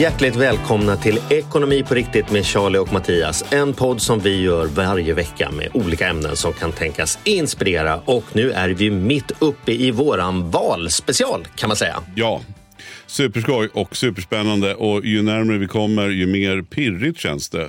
Hjärtligt välkomna till Ekonomi på riktigt med Charlie och Mattias. En podd som vi gör varje vecka med olika ämnen som kan tänkas inspirera. Och nu är vi mitt uppe i våran valspecial kan man säga. Ja, superskoj och superspännande. Och ju närmare vi kommer, ju mer pirrigt känns det.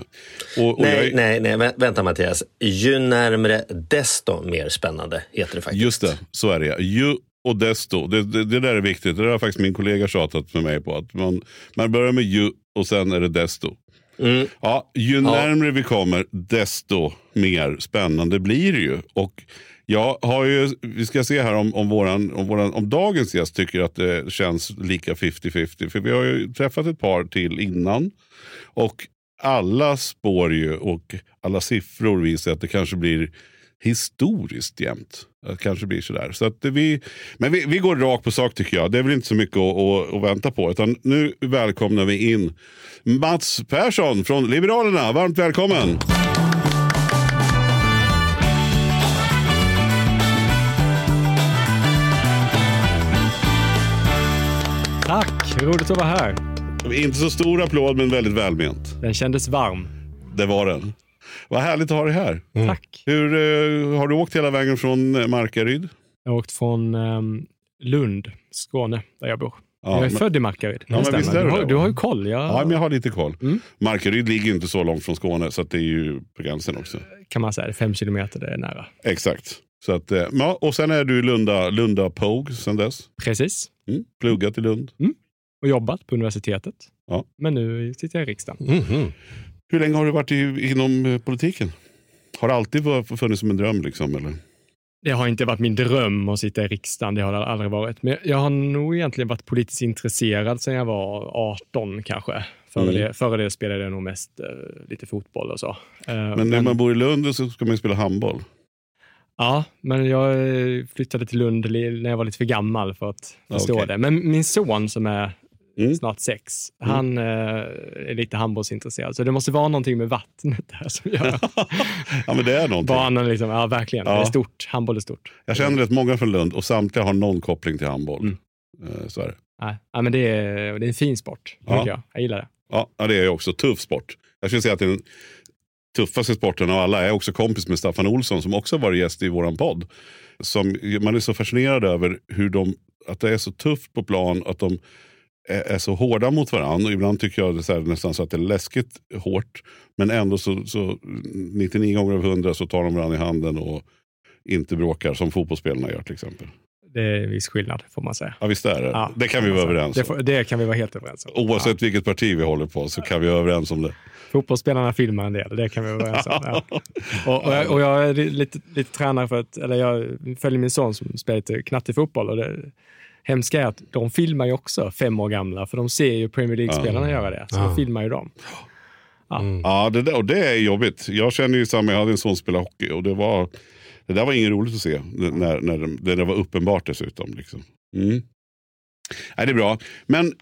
Och, och Nej, jag, nej, nej, vä- vänta Mattias. Ju närmre desto mer spännande heter det faktiskt. Just det, så är det. Ju och desto. Det, det, det där är viktigt. Det där har faktiskt min kollega tjatat med mig på. Att man, man börjar med ju och sen är det desto. Mm. Ja, ju närmre vi kommer, desto mer spännande blir det ju. Och jag har ju, vi ska se här om, om, våran, om, våran, om dagens gäst tycker att det känns lika 50-50. För vi har ju träffat ett par till innan. Och alla spår ju och alla siffror visar att det kanske blir historiskt jämnt. Det kanske blir sådär. Så att vi, men vi, vi går rakt på sak tycker jag. Det är väl inte så mycket att, att, att vänta på. Utan nu välkomnar vi in Mats Persson från Liberalerna. Varmt välkommen! Tack, roligt att vara här. Inte så stor applåd men väldigt välment. Den kändes varm. Det var den. Vad härligt att ha dig här. Tack. Hur, eh, har du åkt hela vägen från eh, Markaryd? Jag har åkt från ehm, Lund, Skåne, där jag bor. Ja, jag är men- född i Markaryd. Ja, men visst är du, har, du har ju koll. Jag, Ja, men jag har lite koll. Mm. Markaryd ligger inte så långt från Skåne så att det är ju på gränsen också. Kan man säga. Fem kilometer, det är nära. Exakt. Så att, eh, ja, och sen är du Lunda, Lunda Pogue sen dess. Precis. Mm. Pluggat i Lund. Och jobbat på universitetet. Ja. Men nu sitter jag i riksdagen. Hur länge har du varit i, inom eh, politiken? Har det alltid funnits som en dröm? Liksom, eller? Det har inte varit min dröm att sitta i riksdagen. Det har det aldrig varit. Men jag har nog egentligen varit politiskt intresserad sedan jag var 18 kanske. Före, Mm. det, före det spelade jag nog mest eh, lite fotboll och så. Eh, Men när man bor i Lund så ska man ju spela handboll. Ja, men jag flyttade till Lund när jag var lite för gammal för att förstå okej. det. Men min son som är Mm. snart sex, han eh, är lite handbollsintresserad. Så det måste vara någonting med vattnet där som gör Ja, men det är någonting. barnen liksom, ja verkligen, Ja. det är stort. Handboll är stort. Jag känner rätt många från Lund och samtliga har någon koppling till handboll. Mm. Eh, Så är det. Ja, men det är, det är en fin sport, Ja. jag. Jag gillar det. Ja, det är också. Tuff sport. Jag skulle säga att den tuffaste sporten av alla. Jag är också kompis med Staffan Olsson som också var gäst i våran podd. Som, man är så fascinerad över hur de, att det är så tufft på plan att de är, så hårda mot varandra. Och ibland tycker jag det så här, nästan så att det är läskigt hårt. Men ändå så, så 99 gånger av 100 så tar de varandra i handen och inte bråkar som fotbollsspelarna gör till exempel. Det är en viss skillnad, får man säga. Ja visst är det. Ja, det kan vi vara säga. överens det, om. får, det kan vi vara helt överens om. Oavsett vilket parti vi håller på så kan vi vara överens om det. Fotbollsspelarna filmar en del, det kan vi vara överens om. Ja. Och, och, jag, och jag är lite, lite tränare för att, eller jag följer min son som spelar lite och det hemska är att de filmar ju också fem år gamla, för de ser ju Premier League-spelarna göra det. Så de filmar ju dem. Ja, det, där, och det är jobbigt. Jag känner ju samma, jag hade en son som spelade hockey och det var det där var inget roligt att se. När, när det, det där var uppenbart dessutom. Liksom. Mm. Nej, det är bra. Men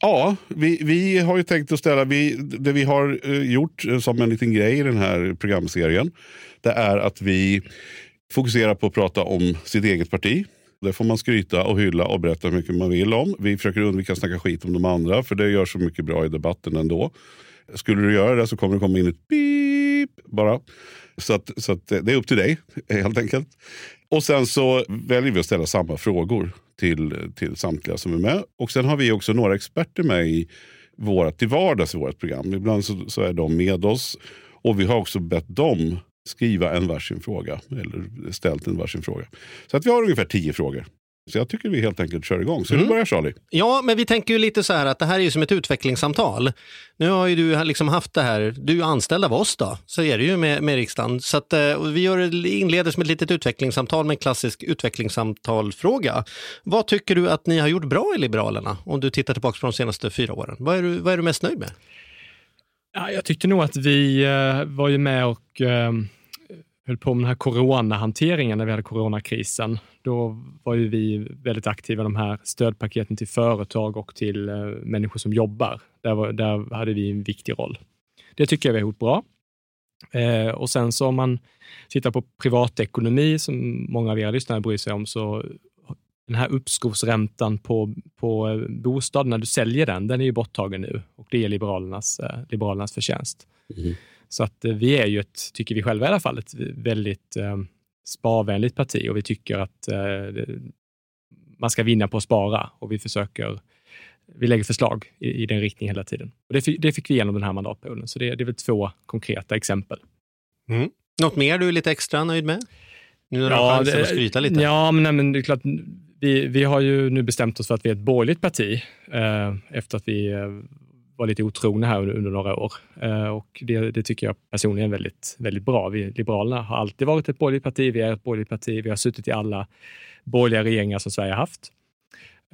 ja, vi, vi har ju tänkt att ställa, vi, det vi har eh, gjort eh, som en liten grej i den här programserien. Det är att vi fokuserar på att prata om sitt eget parti. Det får man skryta och hylla och berätta hur mycket man vill om. Vi försöker undvika att snacka skit om de andra för det gör så mycket bra i debatten ändå. Skulle du göra det så kommer det komma in ett pip bara. Så, att, så att det är upp till dig helt enkelt. Och sen så väljer vi att ställa samma frågor till, till samtliga som är med. Och sen har vi också några experter med i vårt, till vardags i vårt program. Ibland så, så är de med oss. Och vi har också bett dem skriva en varsin fråga. Eller ställt en varsin fråga. Så att vi har ungefär tio frågor. Så jag tycker vi helt enkelt kör igång. Så Mm. nu börjar Charlie. Ja, men vi tänker ju lite så här att det här är ju som ett utvecklingssamtal. Nu har ju du liksom haft det här, du är anställd av oss då, så är det ju med, med riksdagen. Så att, eh, vi gör, inleder som ett litet utvecklingssamtal med en klassisk utvecklingssamtalfråga. Vad tycker du att ni har gjort bra i Liberalerna om du tittar tillbaka på de senaste fyra åren? Vad är du, vad är du mest nöjd med? Ja, jag tyckte nog att vi eh, var ju med och eh, höll på med den här coronahanteringen när vi hade coronakrisen. Då var ju vi väldigt aktiva i de här stödpaketen till företag och till eh, människor som jobbar. Där, var, där hade vi en viktig roll. Det tycker jag vi har gjort bra. Eh, och sen så om man tittar på privatekonomi, som många av era lyssnare bryr sig om, så den här uppskovsräntan på, på eh, bostad, när du säljer den, den är ju borttagen nu och det är Liberalernas, eh, Liberalernas förtjänst. Mm. Så att eh, vi är ju ett, tycker vi själva i alla fall, ett väldigt eh, sparvänligt parti och vi tycker att eh, man ska vinna på att spara och vi försöker vi lägger förslag i, i den riktningen hela tiden. Och det, fick, det fick vi igenom den här mandatperioden, så det, det är väl två konkreta exempel. Något mer du är lite extra nöjd med? Nu när du har chansen att skryta lite. Ja, men, nej, men det är klart, vi, vi har ju nu bestämt oss för att vi är ett borgerligt parti eh, efter att vi var lite otrogna här under, under några år. Eh, och det, det tycker jag personligen är väldigt, väldigt bra. Vi, Liberalerna har alltid varit ett borgerligt parti. Vi är ett borgerligt parti. Vi har suttit i alla borgerliga regeringar som Sverige har haft.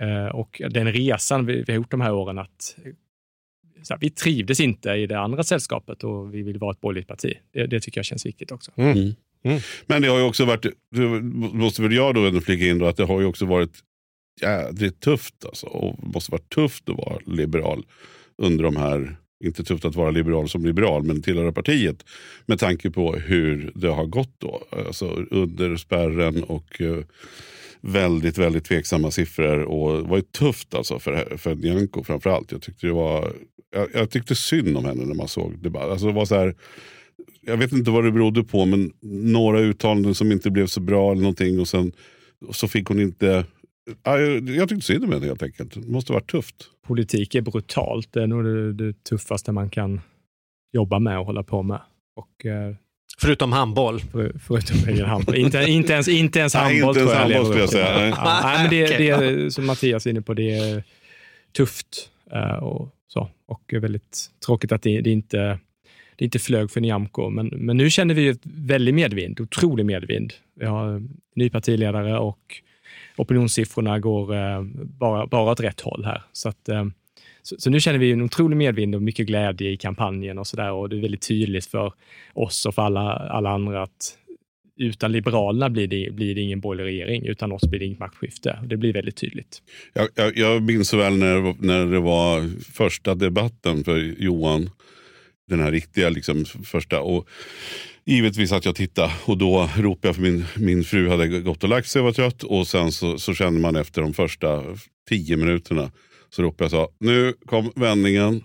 Eh, och den resan vi, vi har gjort de här åren att så här, vi trivdes inte i det andra sällskapet och vi vill vara ett borgerligt parti. Det, det tycker jag känns viktigt också. Men det har ju också varit, det måste väl jag då ändå flika in då, att det har ju också varit jädrigt tufft. Alltså, och det måste varit tufft att vara liberal under de här, inte tufft att vara liberal som liberal, men tillhöra partiet. Med tanke på hur det har gått då. Alltså under spärren och eh, väldigt, väldigt tveksamma siffror. Och det var ju tufft alltså för, för Nyamko framförallt. Jag tyckte det var, jag, jag tyckte synd om henne när man såg debatten. Alltså det var så här, jag vet inte vad det berodde på, men några uttalanden som inte blev så bra eller någonting. Och sen så fick hon inte... Jag, jag tyckte synd om henne helt enkelt. Det måste ha varit tufft politik är brutalt. Det är nog det, det tuffaste man kan jobba med och hålla på med. Och, eh, Förutom handboll. för, förutom egen handboll. inte, inte, ens, inte ens Nej, handboll inte ens tror jag handboll jag till. säga. Ja, nej, men det, det är, som Mattias är inne på, det är tufft. eh, och, så. och väldigt tråkigt att det, det inte det inte flög för Nyamko, men, men nu känner vi ett väldigt medvind, otrolig medvind. Vi har ny partiledare och opinionssiffrorna går eh, bara, bara åt rätt håll här. Så, att, eh, så, så nu känner vi en otrolig medvind och mycket glädje i kampanjen och så där. Och det är väldigt tydligt för oss och för alla, alla andra att utan Liberalerna blir det, blir det ingen borgerlig regering. Utan oss blir det inget maktskifte. Det blir väldigt tydligt. Jag, jag, jag minns så väl när, när det var första debatten för Johan. Den här riktiga liksom, första. Och givetvis att jag tittade och då ropade jag för min, min fru hade gått och lagt sig och var trött. Och sen så, så kände man efter de första tio minuterna så ropade jag så nu kom vändningen.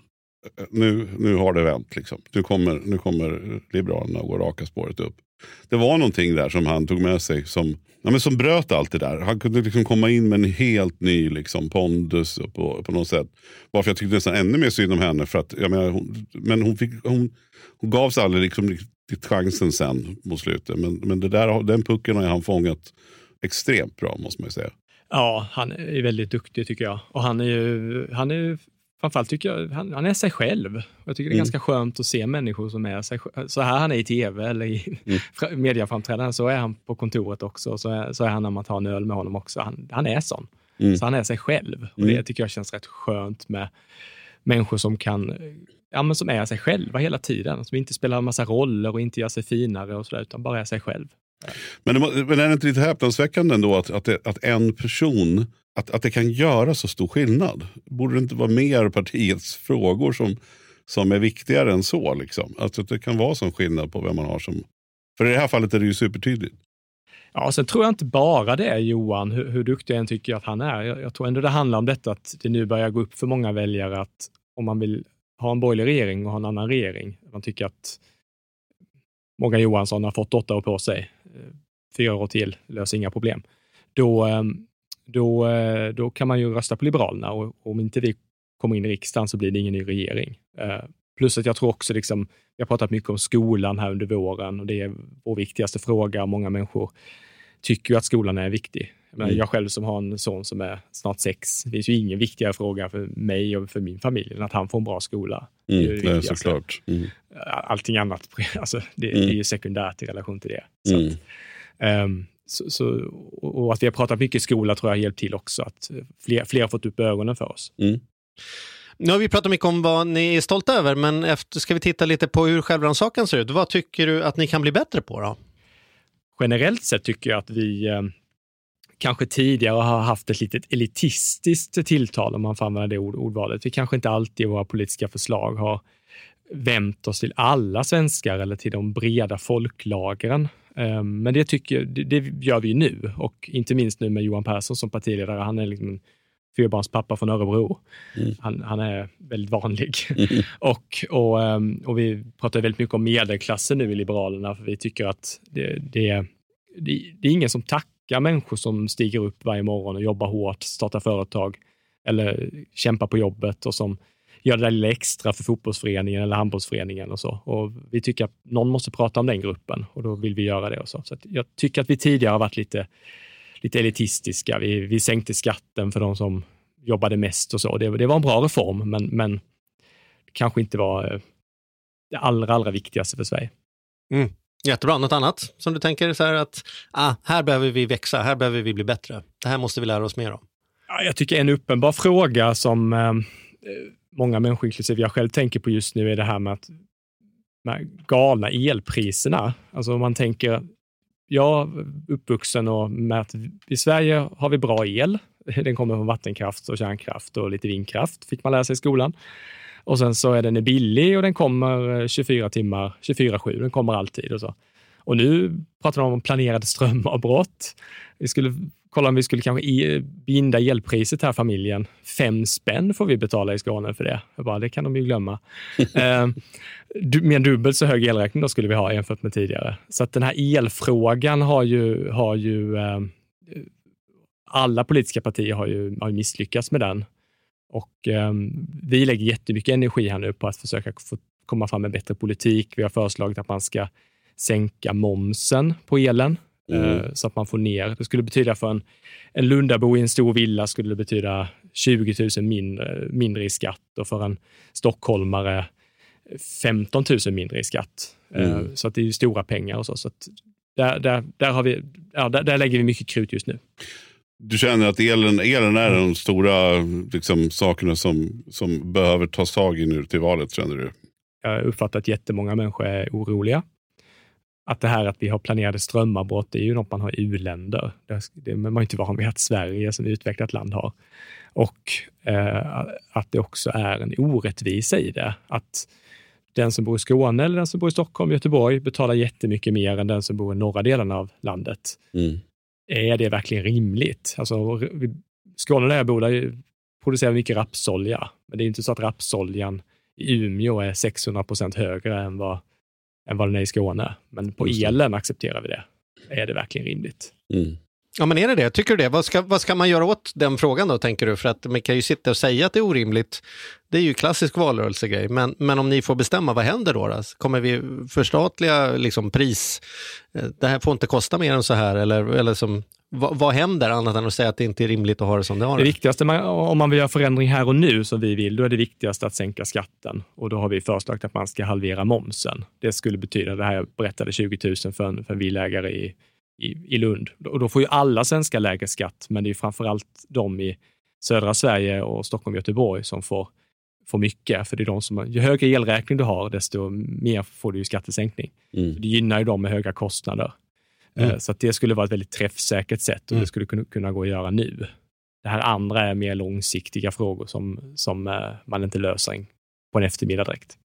Eh, nu, nu har det vänt. Liksom. Nu, kommer, nu kommer Liberalerna gå raka spåret upp. Det var någonting där som han tog med sig som, ja, men som bröt allt det där. Han kunde liksom komma in med en helt ny liksom, pondus på, på något sätt. Varför jag tyckte nästan ännu mer synd om henne. För att, jag menar, hon, men hon, fick, hon, hon gavs aldrig liksom, riktigt chansen sen mot slutet. Men, men det där, den pucken har han fångat extremt bra måste man ju säga. Ja, han är väldigt duktig tycker jag. Och han är ju, han är ju framförallt tycker jag, han, han är sig själv. Jag tycker det är Mm. ganska skönt att se människor som är sig. Så här han är i tv eller i Mm. mm. mediaframträdanden, så är han på kontoret också. Så är, så är han när man tar en öl med honom också. Han, han är sån. Mm. Så han är sig själv. Och Mm. det tycker jag känns rätt skönt med människor som kan Ja, men som är sig själva hela tiden. Som inte spelar en massa roller och inte gör sig finare och sådär, utan bara är sig själv. Men, det, men är det inte lite häpnadsväckande ändå att, att, det, att en person, att, att det kan göra så stor skillnad? Borde det inte vara mer partiets frågor som, som är viktigare än så? Liksom? Att, att det kan vara sån skillnad på vem man har som... För i det här fallet är det ju supertydligt. Ja, sen tror jag inte bara det är Johan, hur, hur duktig jag än tycker att han är. Jag, jag tror ändå det handlar om detta att det nu börjar gå upp för många väljare att om man vill ha en borgerlig regering och ha en annan regering, man tycker att Morgan Johansson har fått åtta år på sig, eh, fyra år till, löser inga problem. Då, eh, då, eh, då kan man ju rösta på Liberalerna och om inte vi kommer in i riksdagen så blir det ingen ny regering. Eh, Plus att jag tror också, liksom, vi har pratat mycket om skolan här under våren och det är vår viktigaste fråga. Många människor tycker ju att skolan är viktig. Men Mm. Jag själv som har en son som är snart sex, det finns ju ingen viktigare fråga för mig och för min familj än att han får en bra skola. Det är Mm, det det är viktigaste. såklart. Mm. Allting annat, alltså, det, Mm. det är ju sekundärt i relation till det. Så Mm. att, ehm, så, så, och att vi har pratat mycket skola tror jag har hjälpt till också. Att fler, fler har fått upp ögonen för oss. Nu har vi pratat mycket om vad ni är stolta över, men efter ska vi titta lite på hur självrannsakan ser ut. Vad tycker du att ni kan bli bättre på då? generellt sett tycker jag att vi eh, kanske tidigare har haft ett litet elitistiskt tilltal, om man får använda det ord, ordvalet. Vi kanske inte alltid i våra politiska förslag har vänt oss till alla svenskar eller till de breda folklagren. Eh, men det, tycker jag, det, gör vi ju nu och inte minst nu med Johan Persson som partiledare. Han är liksom en fyrbarnspappa från Örebro. Mm. Han, han är väldigt vanlig. och, och, ehm, och vi pratar väldigt mycket om medelklassen nu i Liberalerna, för vi tycker att det, det, det, det är ingen som tackar människor som stiger upp varje morgon och jobbar hårt, startar företag eller kämpar på jobbet och som gör det där lilla extra för fotbollsföreningen eller handbollsföreningen och så. Och vi tycker att någon måste prata om den gruppen och då vill vi göra det. Och så. Så jag tycker att vi tidigare har varit lite, lite elitistiska. Vi, vi sänkte skatten för de som jobbade mest och så. Det, det var en bra reform, men, men kanske inte var eh, det allra, allra viktigaste för Sverige. Jättebra. Något annat som du tänker så här att ah, här behöver vi växa, här behöver vi bli bättre. Det här måste vi lära oss mer om. Ja, Jag tycker en uppenbar fråga som eh, många människor, inklusive jag själv, tänker på just nu är det här med att med galna elpriserna. Alltså om man tänker, jag är uppvuxen och med att i Sverige har vi bra el. Den kommer från vattenkraft och kärnkraft och lite vindkraft, fick man lära sig i skolan. Och sen så är den billig och den kommer eh, 24 timmar, 24-7, den kommer alltid och så. Och nu pratar de om planerade strömavbrott. Vi skulle kolla om vi skulle kanske i- binda elpriset här familjen. Fem spänn får vi betala i Skåne för det. Jag bara, det kan de ju glömma. eh, du- mer än dubbelt så hög elräkning då skulle vi ha jämfört med tidigare. Så att den här elfrågan har ju, har ju eh, alla politiska partier har ju, har misslyckats med den. Och eh, vi lägger jättemycket energi här nu på att försöka få komma fram med bättre politik. Vi har föreslagit att man ska sänka momsen på elen Mm. eh, så att man får ner. Det skulle betyda för en, en Lundabo i en stor villa skulle det betyda 20 000 mindre, mindre i skatt och för en stockholmare 15 000 mindre i skatt. Eh, Mm. Så att det är ju stora pengar och så. så att där, där, där, har vi, ja, där, där lägger vi mycket krut just nu. Du känner att elen, elen är de stora liksom, sakerna som, som behöver tas tag i nu till valet, känner du? Jag uppfattar att jättemånga människor är oroliga. Att det här att vi har planerade strömavbrott, det är ju något man har i u-länder. Det, det, man är inte van vid att Sverige som utvecklat land har. Och eh, att det också är en orättvisa i det. Att den som bor i Skåne eller den som bor i Stockholm, Göteborg betalar jättemycket mer än den som bor i norra delen av landet. Mm. Är det verkligen rimligt? Alltså, Skåne där jag bor, där producerar mycket rapsolja. Men det är inte så att rapsoljan i Umeå är 600 procent högre än vad, än vad den är i Skåne. Men på elen accepterar vi det. Är det verkligen rimligt? Mm. Ja, men är det det? Tycker du det? Vad ska, vad ska man göra åt den frågan då, tänker du? För att man kan ju sitta och säga att det är orimligt. Det är ju klassisk valrörelsegrej. Men, men om ni får bestämma, vad händer då? då? Kommer vi förstatliga liksom, pris? Eh, Det här får inte kosta mer än så här. Eller, eller som, vad, vad händer annat än att säga att det inte är rimligt att ha det som det har? Det viktigaste, man, om man vill göra förändring här och nu som vi vill, då är det viktigaste att sänka skatten. Och då har vi föreslagit att man ska halvera momsen. Det skulle betyda, det här jag berättade, 20 000 för en, för en villaägare i, i, i Lund. Och då får ju alla svenskar lägre skatt, men det är framförallt de i södra Sverige och Stockholm och Göteborg som får, får mycket. För det är de som, ju högre elräkning du har, desto mer får du ju skattesänkning. Mm. Det gynnar ju dem med höga kostnader. Mm. Eh, Så att det skulle vara ett väldigt träffsäkert sätt och Mm. det skulle kunna, gå att göra nu. Det här andra är mer långsiktiga frågor som, som eh, man inte löser på en eftermiddag direkt.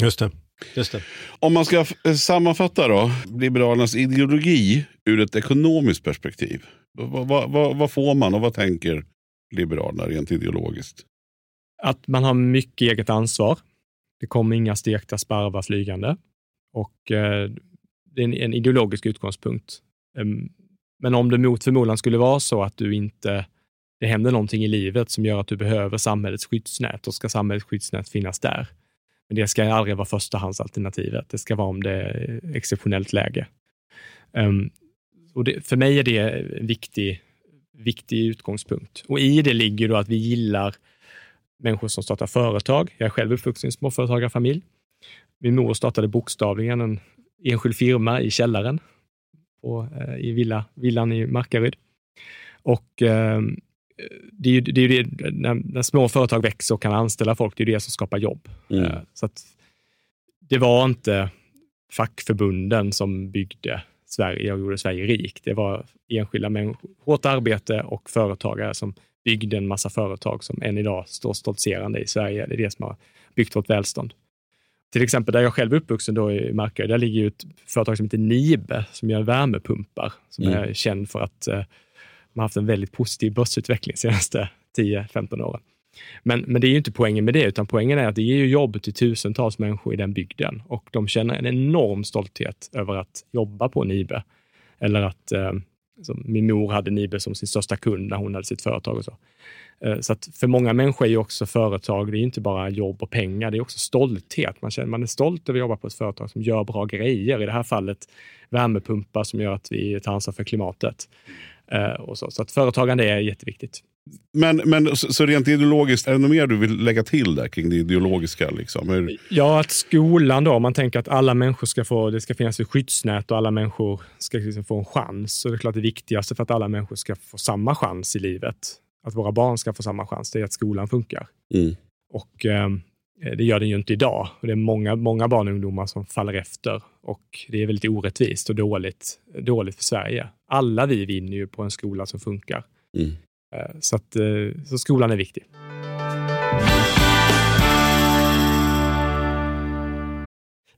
Just det. Just det. Om man ska eh, sammanfatta då, Liberalernas ideologi ur ett ekonomiskt perspektiv. Vad, vad, vad, vad får man och vad tänker Liberalerna rent ideologiskt? Att man har mycket eget ansvar. Det kommer inga stekta sparvar flygande. Och eh, det är en, en ideologisk utgångspunkt. Ehm, men om det mot förmodan skulle vara så att du inte, det händer någonting i livet som gör att du behöver samhällets skyddsnät, då ska samhällets skyddsnät finnas där. Men det ska aldrig vara förstahandsalternativet. Det ska vara om det är exceptionellt läge. Um, och det, för mig är det en viktig, viktig utgångspunkt. Och i det ligger då att vi gillar människor som startar företag. Jag är själv uppvuxen i en småföretagarfamilj. Min mor startade bokstavligen en enskild firma i källaren på, eh, i villa, villan i Markaryd. Och eh, det är ju det, är det när, när, små företag växer och kan anställa folk, det är det som skapar jobb. Mm. Eh, så att, det var inte fackförbunden som byggde Sverige och gjorde Sverige rikt. Det var enskilda människor, hårt arbete och företagare som byggde en massa företag som än idag står stoltserande i Sverige. Det är det som har byggt vårt välstånd. Till exempel där jag själv är uppvuxen då i Markaryd, där ligger ett företag som heter Nibe som gör värmepumpar, som mm. är känd för att eh, man har haft en väldigt positiv börsutveckling de senaste 10-15 åren. Men, men det är ju inte poängen med det, utan poängen är att det ger jobb till tusentals människor i den bygden och de känner en enorm stolthet över att jobba på Nibe. Eller att eh, min mor hade Nibe som sin största kund när hon hade sitt företag och så. Eh, så att för många människor är ju också företag, det är inte bara jobb och pengar, det är också stolthet. Man, känner, man är stolt över att jobba på ett företag som gör bra grejer. I det här fallet värmepumpar som gör att vi tar ansvar för klimatet. Eh, och så. så att företagande är jätteviktigt. Men, men så rent ideologiskt, är det något mer du vill lägga till där kring det ideologiska? Liksom? Ja, att skolan då, om man tänker att alla människor ska få, det ska finnas ett skyddsnät och alla människor ska liksom få en chans. Så det är klart det viktigaste för att alla människor ska få samma chans i livet, att våra barn ska få samma chans, det är att skolan funkar. Mm. Och eh, det gör den ju inte idag. Och det är många, många barn och ungdomar som faller efter och det är väldigt orättvist och dåligt, dåligt för Sverige. Alla vi vinner ju på en skola som funkar. Mm. Eh, så, att, eh, så skolan är viktig.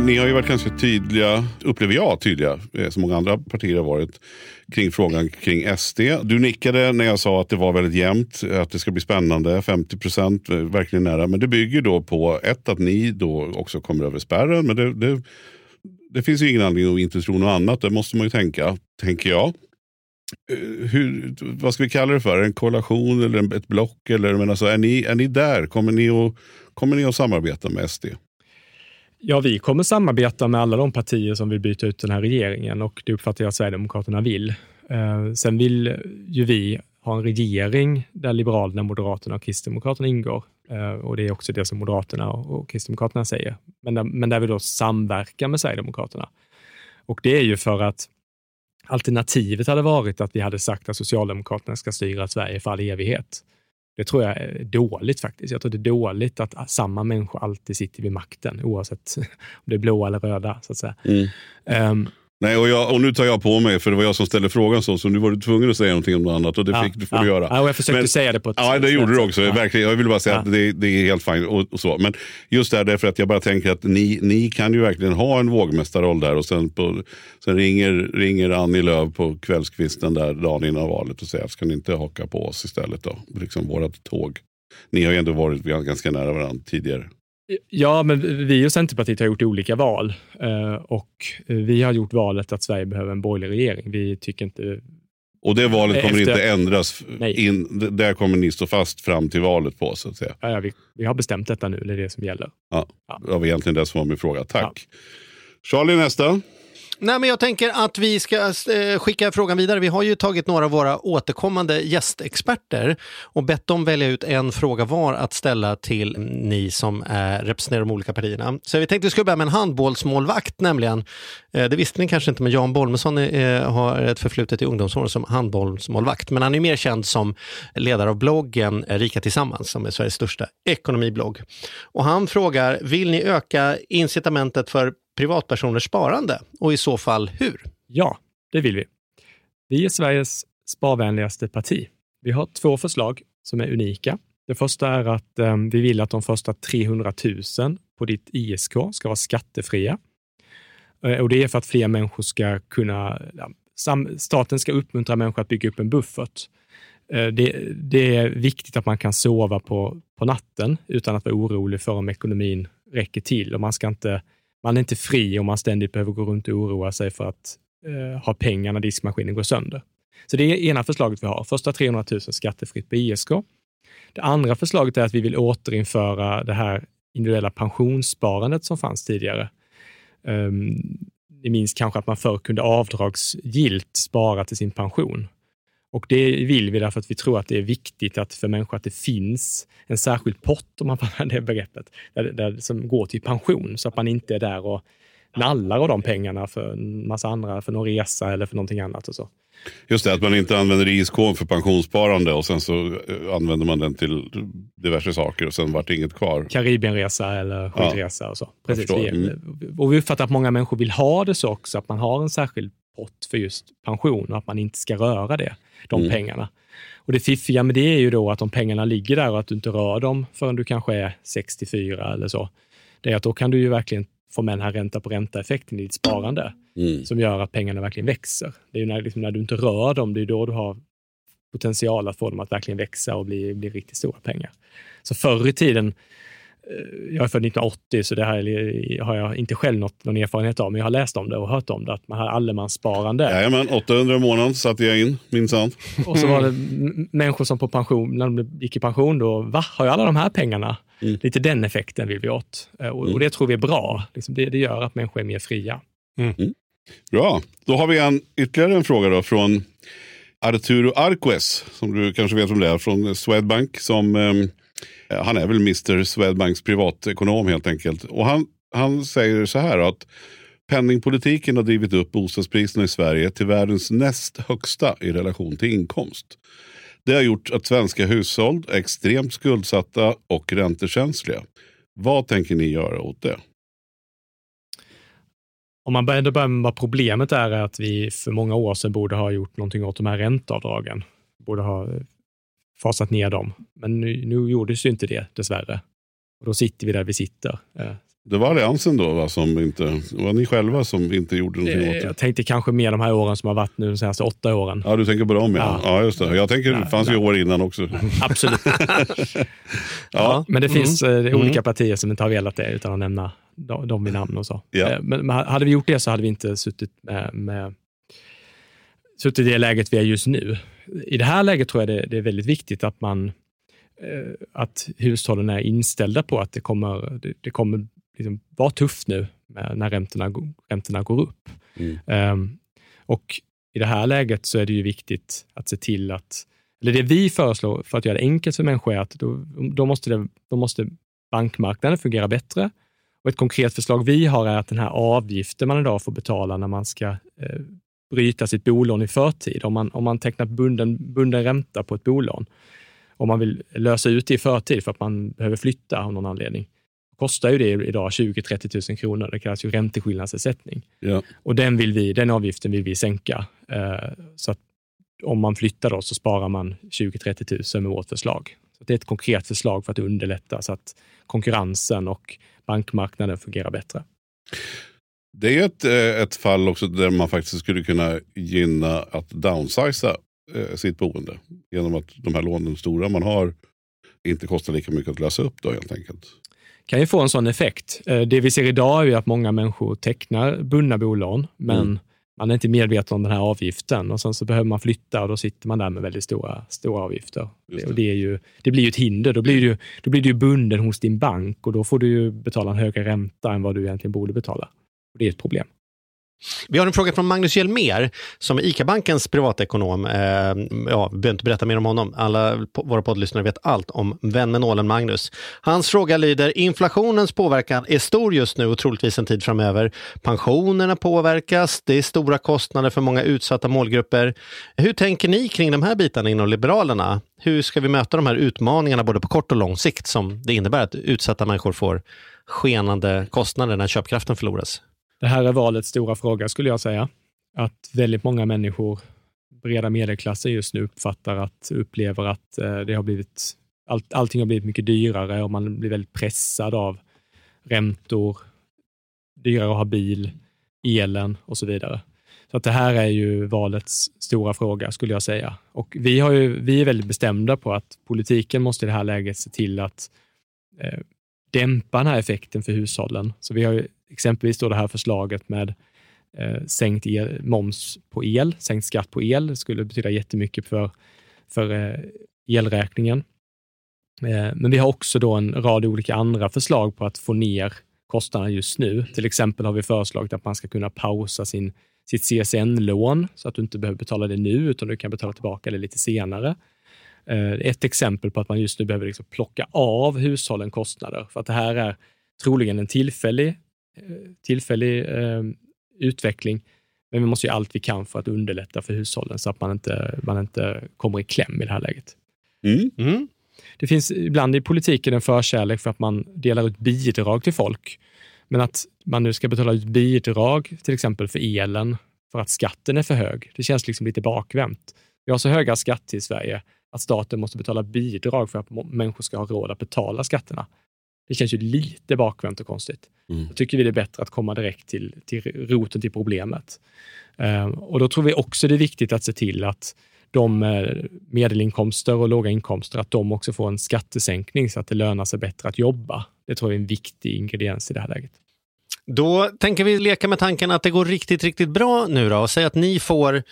Ni har ju varit ganska tydliga, upplever jag, tydliga, eh, som många andra partier har varit, kring frågan kring SD. Du nickade när jag sa att det var väldigt jämnt, att det ska bli spännande, 50 procent, eh, verkligen nära. Men det bygger då på ett, att ni då också kommer över spärren. Men det, det, det finns ju ingen anledning att inte tro något annat, det måste man ju tänka, tänker jag. Eh, hur, vad ska vi kalla det för? En koalition eller ett block? Eller, men alltså, är, ni, är ni där? Kommer ni, att, kommer ni att samarbeta med SD? Ja, vi kommer samarbeta med alla de partier som vill byta ut den här regeringen och det uppfattar jag att Sverigedemokraterna vill. Eh, sen vill ju vi ha en regering där Liberalerna, Moderaterna och Kristdemokraterna ingår. Eh, och Det är också det som Moderaterna och Kristdemokraterna säger. Men där, men där vi då samverkar med Sverigedemokraterna. Och det är ju för att alternativet hade varit att vi hade sagt att Socialdemokraterna ska styra Sverige för all evighet. Det tror jag är dåligt faktiskt. Jag tror det är dåligt att samma människor alltid sitter vid makten, oavsett om det är blå eller röda. Så att säga. Mm. Um, Nej, och, jag, och nu tar jag på mig, för det var jag som ställde frågan så, så nu var du tvungen att säga någonting om något annat och det Ja, fick, det får ja. du göra. Ja, och jag försökte säga det på ett Ja, det gjorde du också. Ja. Verkligen. Jag vill bara säga att det, det är helt fint och, och så. Men just det här därför att jag bara tänker att ni, ni kan ju verkligen ha en vågmästarroll där och sen, på, sen ringer, ringer Annie Lööf på kvällskvisten där dagen innan valet och säger ska ni inte haka på oss istället då? Liksom vårat tåg. Ni har ju ändå varit ganska nära varandra tidigare. Ja, men vi och Centerpartiet har gjort olika val eh, och vi har gjort valet att Sverige behöver en borgerlig regering. Vi tycker inte... Och det valet kommer Efter- inte ändras. In, där kommer ni stå fast fram till valet på så att säga. Ja, ja, vi, vi har bestämt detta nu, det är det som gäller. Ja, Det var egentligen det som var min fråga. Tack. Charlie nästa. Nej, men jag tänker att vi ska eh, skicka frågan vidare. Vi har ju tagit några av våra återkommande gästexperter och bett dem välja ut en fråga var att ställa till ni som är, representerar de olika partierna. Så vi tänkte att vi skulle börja med en handbollsmålvakt nämligen. Eh, det visste ni kanske inte, men Jan Bolmesson eh, har ett förflutet i ungdomsåren som handbollsmålvakt. Men han är mer känd som ledare av bloggen Rika Tillsammans som är Sveriges största ekonomiblogg. Och han frågar, vill ni öka incitamentet för privatpersoners sparande och i så fall hur? Ja, det vill vi. Vi är Sveriges sparvänligaste parti. Vi har två förslag som är unika. Det första är att eh, vi vill att de första 300 000 på ditt ISK ska vara skattefria. Eh, och det är för att fler människor ska kunna... Ja, sam, staten ska uppmuntra människor att bygga upp en buffert. Eh, det, det är viktigt att man kan sova på, på natten utan att vara orolig för om ekonomin räcker till. Och man, ska inte, man är inte fri om man ständigt behöver gå runt och oroa sig för att eh, ha pengar när diskmaskinen går sönder. Så det är ena förslaget vi har. Första 300 000 skattefritt på ISK. Det andra förslaget är att vi vill återinföra det här individuella pensionssparandet som fanns tidigare. Um, ni minns kanske att man förr kunde avdragsgillt spara till sin pension. Och det vill vi därför att vi tror att det är viktigt att för människor att det finns en särskild pott, om man får använda det begreppet, där, där, som går till pension så att man inte är där och nallar av de pengarna för en massa andra, för någon resa eller för någonting annat. och så. Just det, att man inte använder ISK för pensionssparande och sen så eh, använder man den till diverse saker och sen vart det inget kvar. Karibienresa eller skidresa och så. Precis. Vi- Mm. Och vi uppfattar att många människor vill ha det så också, att man har en särskild pott för just pension och att man inte ska röra det, de Mm. pengarna. Och det fiffiga med det är ju då att om pengarna ligger där och att du inte rör dem förrän du kanske är 64 eller så, det är att då kan du ju verkligen få med den här ränta på ränta-effekten i ditt sparande Mm. som gör att pengarna verkligen växer. Det är ju när, liksom, när du inte rör dem, det är då du har potential att få dem att verkligen växa och bli, bli riktigt stora pengar. Så förr i tiden, jag är född 1980, så det här är- har jag inte själv något, någon erfarenhet av, men jag har läst om det och hört om det, att man har allemanssparande. Jajamän, 800 i månaden satte jag in, minsann. Och så var det människor som på pension, när de gick i pension, då, va, har jag alla de här pengarna? Mm. Lite den effekten vill vi åt. Eh, Och, och det tror vi är bra. Liksom det, det gör att människor är mer fria. Bra, då har vi en, ytterligare en fråga då från Arturo Arquez, som du kanske vet om det är, från Swedbank. Som, ehm, Eh, han är väl Mr Swedbanks privatekonom helt enkelt. Och han, han säger så här att penningpolitiken har drivit upp bostadspriserna i Sverige till världens näst högsta i relation till inkomst. Det har gjort att svenska hushåll är extremt skuldsatta och räntekänsliga. Vad tänker ni göra åt det? Om man börjar med vad problemet är, är att vi för många år sedan borde ha gjort någonting åt de här ränteavdragen. Borde ha fasat ner dem. Men nu, nu gjordes ju inte det, dessvärre. Och då sitter vi där vi sitter. Eh, Det var Alliansen då va, som inte, var ni själva som inte gjorde någonting åt eh, det? Jag tänkte kanske mer de här åren som har varit nu de senaste åtta åren. Ja, du tänker på dem ja. Ja. Ja, just det. Jag tänker, det fanns ju år innan också. Absolut. Ja. Men det Mm. finns eh, Mm. olika partier som inte har velat det utan att nämna de- dem vid namn och så. Ja. Men, men hade vi gjort det så hade vi inte suttit med, med suttit i det läget vi är just nu. I det här läget tror jag det, det är väldigt viktigt att man eh, att hushållen är inställda på att det kommer, det, det kommer liksom vara tufft nu när räntorna, räntorna går upp. Mm. Ehm, och i det här läget så är det ju viktigt att se till att, eller det vi föreslår för att göra det enkelt för människor är att då, då, måste, det, då måste bankmarknaden fungera bättre. Och ett konkret förslag vi har är att den här avgiften man idag får betala när man ska eh, bryta sitt bolån i förtid, om man, om man tecknar bunden, bunden ränta på ett bolån, om man vill lösa ut det i förtid för att man behöver flytta av någon anledning. kostar ju det idag 20-30 000 kronor. Det kallas ju ränteskillnadsersättning. Ja. Och den, vill vi, den avgiften vill vi sänka. Eh, så att om man flyttar då så sparar man 20-30 000 med vårt förslag. Så det är ett konkret förslag för att underlätta så att konkurrensen och bankmarknaden fungerar bättre. Det är ett, eh, ett fall också där man faktiskt skulle kunna gynna att downsiza eh, sitt boende. Genom att de här lånen stora man har inte kostar lika mycket att lösa upp då helt enkelt. kan ju få en sån effekt. Eh, Det vi ser idag är att många människor tecknar bundna bolån, men Mm. man är inte medveten om den här avgiften och sen så behöver man flytta och då sitter man där med väldigt stora, stora avgifter. Det. Och det, är ju, det blir ju ett hinder. Då blir, du, då blir du bunden hos din bank och då får du ju betala en högre ränta än vad du egentligen borde betala. Och det är ett problem. Vi har en fråga från Magnus Hjelmer, som är ICA-bankens privatekonom. Eh, ja, vi behöver inte berätta mer om honom. Alla våra poddlyssnare vet allt om vän med nålen Magnus. Hans fråga lyder, inflationens påverkan är stor just nu och troligtvis en tid framöver. Pensionerna påverkas, det är stora kostnader för många utsatta målgrupper. Hur tänker ni kring de här bitarna inom Liberalerna? Hur ska vi möta de här utmaningarna både på kort och lång sikt som det innebär att utsatta människor får skenande kostnader när köpkraften förloras? Det här är valets stora fråga skulle jag säga. Att väldigt många människor, breda medelklassen just nu, uppfattar att, upplever att eh, det har blivit, all, allting har blivit mycket dyrare och man blir väldigt pressad av räntor, dyrare att ha bil, elen och så vidare. Så att det här är ju valets stora fråga skulle jag säga. Och vi, har ju, vi är väldigt bestämda på att politiken måste i det här läget se till att eh, dämpa den här effekten för hushållen. Så vi har ju exempelvis då det här förslaget med eh, sänkt el, moms på el, sänkt skatt på el. Det skulle betyda jättemycket för, för eh, elräkningen. Eh, men vi har också då en rad olika andra förslag på att få ner kostnaderna just nu. Till exempel har vi föreslagit att man ska kunna pausa sin, sitt CSN-lån så att du inte behöver betala det nu utan du kan betala tillbaka det lite senare. Eh, Ett exempel på att man just nu behöver liksom plocka av hushållen kostnader för att det här är troligen en tillfällig, eh, tillfällig eh, utveckling. Men vi måste göra allt vi kan för att underlätta för hushållen så att man inte, man inte kommer i kläm i det här läget. Mm. Mm. Det finns ibland i politiken en förkärlek för att man delar ut bidrag till folk. Men att man nu ska betala ut bidrag till exempel för elen för att skatten är för hög, det känns liksom lite bakvänt. Vi har så höga skatter i Sverige att staten måste betala bidrag för att människor ska ha råd att betala skatterna. Det känns ju lite bakvänt och konstigt. Mm. Då tycker vi det är bättre att komma direkt till, till roten till problemet. Ehm, och då tror vi också det är viktigt att se till att de med medelinkomster och låga inkomster, att de också får en skattesänkning så att det lönar sig bättre att jobba. Det tror jag är en viktig ingrediens i det här läget. Då tänker vi leka med tanken att det går riktigt, riktigt bra nu då och säg att ni får,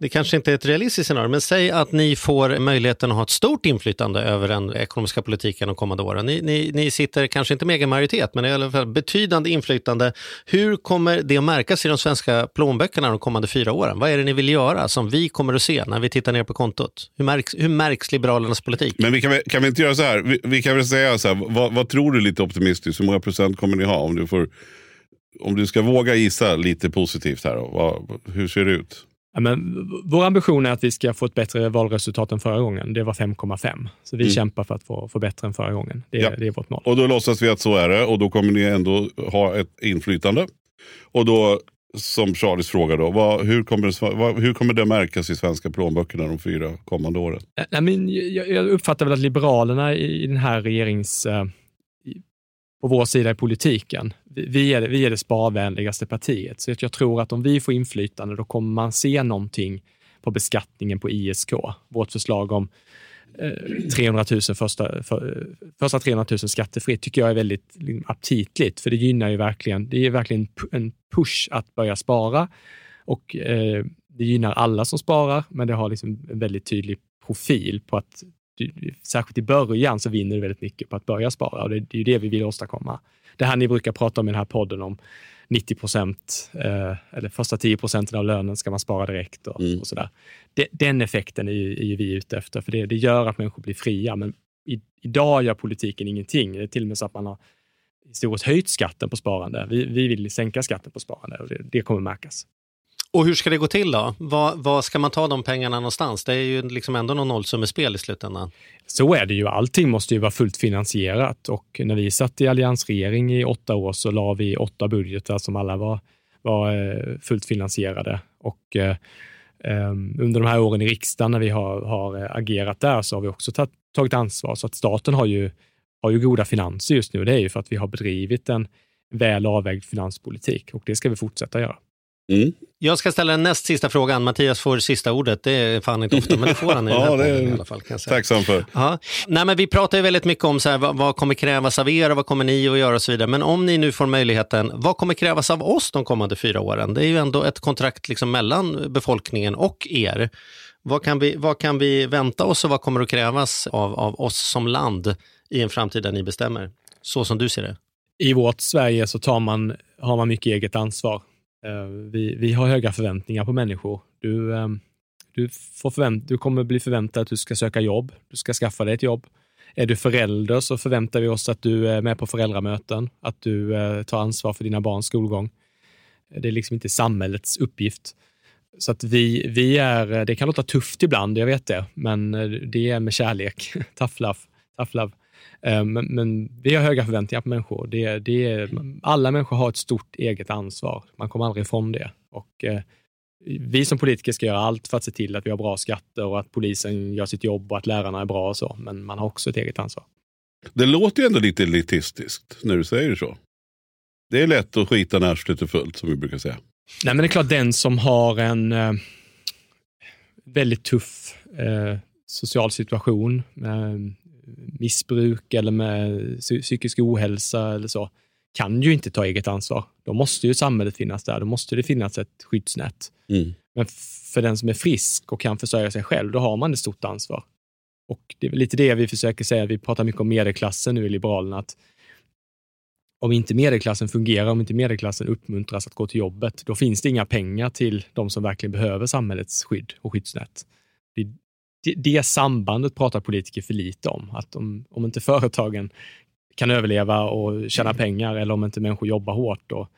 det kanske inte är ett realistiskt scenario, men säg att ni får möjligheten att ha ett stort inflytande över den ekonomiska politiken de kommande åren. Ni, ni, ni sitter kanske inte med egen majoritet, men i alla fall betydande inflytande. Hur kommer det att märkas i de svenska plånböckerna de kommande fyra åren? Vad är det ni vill göra som vi kommer att se när vi tittar ner på kontot? Hur märks, hur märks Liberalernas politik? Men vi kan, väl- kan vi inte göra så här? Vi, vi kan väl säga så här, vad, vad tror du lite optimistiskt? Hur många procent kommer ni ha? Om du, får, om du ska våga gissa lite positivt här, då, vad, hur ser det ut? Ja, men vår ambition är att vi ska få ett bättre valresultat än förra gången. Det var 5,5. Så vi Mm. kämpar för att få, få bättre än förra gången. Det Ja. det är vårt mål. Och då låtsas vi att så är det och då kommer ni ändå ha ett inflytande. Och då, som Charlies fråga då, vad, hur, kommer det, vad, hur kommer det märkas i svenska plånböckerna de fyra kommande åren? Nej, men jag, jag uppfattar väl att Liberalerna i, i den här regerings... eh, på vår sida i politiken, vi, är det, vi är det sparvänligaste partiet. Så jag tror att om vi får inflytande, då kommer man se någonting på beskattningen på ISK. Vårt förslag om eh, 300 000 första, för, första 300 000 skattefritt tycker jag är väldigt liksom, aptitligt, för det gynnar ju verkligen, det är verkligen en push att börja spara och eh, det gynnar alla som sparar, men det har liksom en väldigt tydlig profil på att särskilt i början så vinner du väldigt mycket på att börja spara och det, det är ju det vi vill åstadkomma. Det här ni brukar prata om i den här podden om 90 procent eh, eller första 10 procenten av lönen ska man spara direkt och, Mm. och sådär. Den effekten är ju, är ju vi ute efter, för det, det gör att människor blir fria. Men i, idag gör politiken ingenting. Det är till och med så att man har historiskt höjt skatten på sparande. Vi, vi vill sänka skatten på sparande och det, det kommer märkas. Och hur ska det gå till då? Var, var, ska man ta de pengarna någonstans? Det är ju liksom ändå någon nollsummespel i slutändan. Så är det ju. Allting måste ju vara fullt finansierat och när vi satt i alliansregering i åtta år så la vi åtta budgetar som alla var, var eh, fullt finansierade. Och eh, ehm, under de här åren i riksdagen när vi har, har eh, agerat där så har vi också tagit, tagit ansvar. Så att staten har ju, har ju goda finanser just nu. Det är ju för att vi har bedrivit en väl avvägd finanspolitik och det ska vi fortsätta göra. Mm. Jag ska ställa den näst sista frågan. Mattias får sista ordet. Det är fan inte ofta, men det får han i den här ja, i alla fall. Kan jag säga. Tacksam för. Ja. Nej, men vi pratar ju väldigt mycket om så här, vad, vad kommer krävas av er och vad kommer ni att göra och så vidare. Men om ni nu får möjligheten, vad kommer krävas av oss de kommande fyra åren? Det är ju ändå ett kontrakt liksom mellan befolkningen och er. Vad kan, vi, vad kan vi vänta oss och vad kommer att krävas av, av oss som land i en framtid där ni bestämmer? Så som du ser det. I vårt Sverige så tar man, har man mycket eget ansvar. Eh, vi, vi har höga förväntningar på människor. Du, eh, du, får förvänt, du kommer bli förväntad att du ska söka jobb. Du ska skaffa dig ett jobb. Är du förälder så förväntar vi oss att du är med på föräldramöten, att du eh, tar ansvar för dina barns skolgång. Det är liksom inte samhällets uppgift. Så att vi, vi är, det kan låta tufft ibland, jag vet det, men det är med kärlek. tough love. Tough love. Eh, men, men, vi har höga förväntningar på människor. Det, det, alla människor har ett stort eget ansvar. Man kommer aldrig ifrån det. Och, eh, vi som politiker ska göra allt för att se till att vi har bra skatter och att polisen gör sitt jobb och att lärarna är bra och så. Men man har också ett eget ansvar. Det låter ju ändå lite elitistiskt när du säger så. Det är lätt att skita när arslet är fullt som vi brukar säga. Nej, men det är klart den som har en eh, väldigt tuff eh, social situation, eh, missbruk eller med psykisk ohälsa eller så, kan ju inte ta eget ansvar. Då måste ju samhället finnas där. Då måste det finnas ett skyddsnät. Mm. Men för den som är frisk och kan försörja sig själv, då har man ett stort ansvar. Och det är lite det vi försöker säga. Vi pratar mycket om medelklassen nu i Liberalerna. Att om inte medelklassen fungerar, om inte medelklassen uppmuntras att gå till jobbet, då finns det inga pengar till de som verkligen behöver samhällets skydd och skyddsnät. Det, det, det sambandet pratar politiker för lite om. Att om, om inte företagen kan överleva och tjäna Mm. pengar eller om inte människor jobbar hårt, och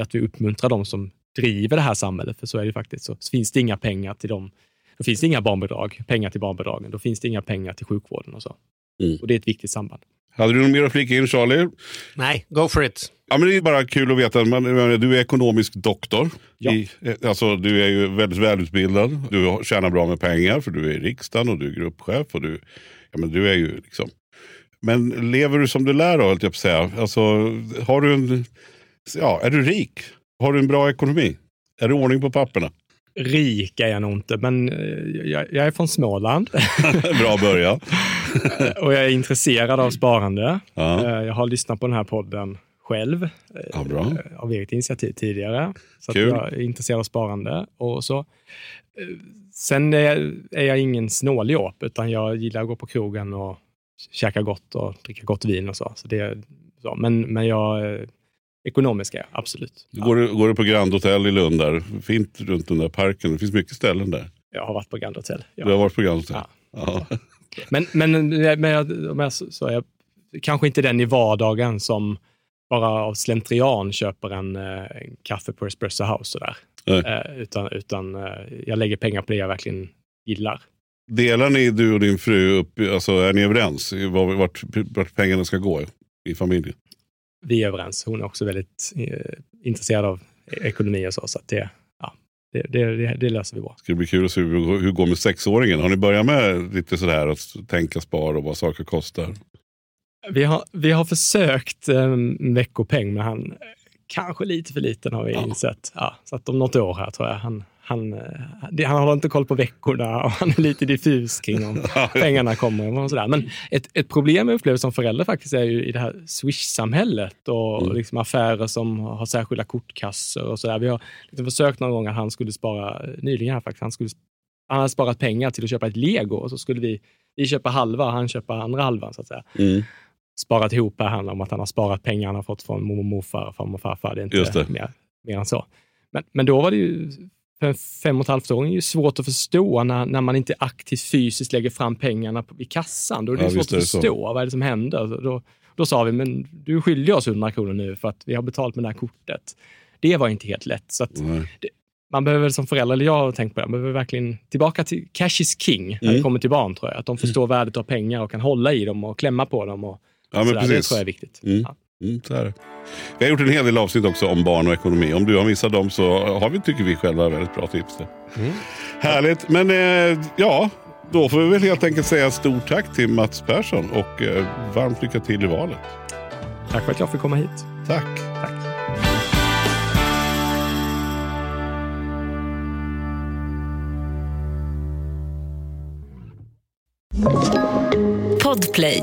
att vi uppmuntrar de som driver det här samhället, för så är det faktiskt. Så, så finns det inga pengar till dem. Då finns det inga barnbidrag, pengar till barnbidragen. Då finns det inga pengar till sjukvården och så. Mm. Och det är ett viktigt samband. Hade du något mer att flika in Charlie? Nej, go for it. Ja, men det är bara kul att veta. Man, du är ekonomisk doktor. Ja. I, alltså, du är ju väldigt välutbildad. Du tjänar bra med pengar för du är i riksdagen och du är gruppchef. Och du, ja, men du är ju liksom... Men lever du som du lär då, höll jag på att säga. Alltså, har du en, ja, är du rik? Har du en bra ekonomi? Är det ordning på papperna? Rik är jag nog inte, men eh, jag, jag är från Småland bra början. och jag är intresserad av sparande. Ja. Eh, Jag har lyssnat på den här podden själv, eh, Ja, av eget initiativ tidigare. Så att Kul. jag är intresserad av sparande och så. Eh, Sen är, jag ingen snåljåp, utan jag gillar att gå på krogen och käka gott och dricka gott vin och så. så, det, så. Men, men jag, ekonomisk är jag, absolut. Går, du, går du på Grand Hotel i Lund där? Fint runt den där parken. Det finns mycket ställen där. Jag har varit på Grand Hotel. Ja. Du har varit på Grand Hotel? Ja. Ja. Men, men, men jag, jag, så, jag kanske inte den i vardagen som bara av slentrian köper en, eh, en kaffe på Espresso House. Sådär. Eh, utan utan eh, jag lägger pengar på det jag verkligen gillar. Delar ni, du och din fru, upp, alltså, är ni överens vad- vart, vart pengarna ska gå i familjen? Vi är överens. Hon är också väldigt eh, intresserad av ekonomi och så. så att det, det, det, det, löser vi bra. Ska det bli kul att se hur, hur det går med sexåringen. Har ni börjat med lite sådär att tänka spar och vad saker kostar? Vi har, vi har försökt en veckopeng, men han kanske lite för liten har vi insett. Ja, så att om något år här tror jag han, han, han håller inte koll på veckorna och han är lite diffus kring om pengarna kommer. Och sådär. Men ett, ett problem jag upplever som förälder faktiskt är ju i det här Swish-samhället och Mm. liksom affärer som har särskilda kortkassor och sådär. Vi har liksom försökt någon gång att han skulle spara, nyligen här faktiskt, han, skulle, han hade sparat pengar till att köpa ett lego och så skulle vi, vi köpa halva och han köpa andra halvan så att säga Mm. sparat ihop här handlar om att han har sparat pengar han har fått från mormor morfar, farmor och farfar. Det är inte Just det. Mer, mer än så. Men, men då var det ju, för en fem och ett halvt åring, ju svårt att förstå när, när man inte aktivt fysiskt lägger fram pengarna på, i kassan. Då är det Ja, svårt är att det så. förstå vad är det som händer. Då, då sa vi, men du skyldig oss 100 kronor nu för att vi har betalt med det här kortet. Det var inte helt lätt. Så Nej. man behöver som förälder, eller jag har tänkt på det, man behöver verkligen tillbaka till cash is king när Mm. det kommer till barn tror jag. Att de förstår värdet av pengar och kan hålla i dem och klämma på dem. Och, Ja, men sådär. Det precis. tror jag är viktigt. Mm. Ja. Mm, så är det. Vi har gjort en hel del avsnitt också om barn och ekonomi. Om du har missat dem så har vi, tycker vi själva, väldigt bra tips där. Härligt. Men eh, ja, då får vi väl helt enkelt säga stort tack till Mats Persson och eh, varmt lycka till i valet. Tack för att jag fick komma hit. Tack. Tack. Podplay.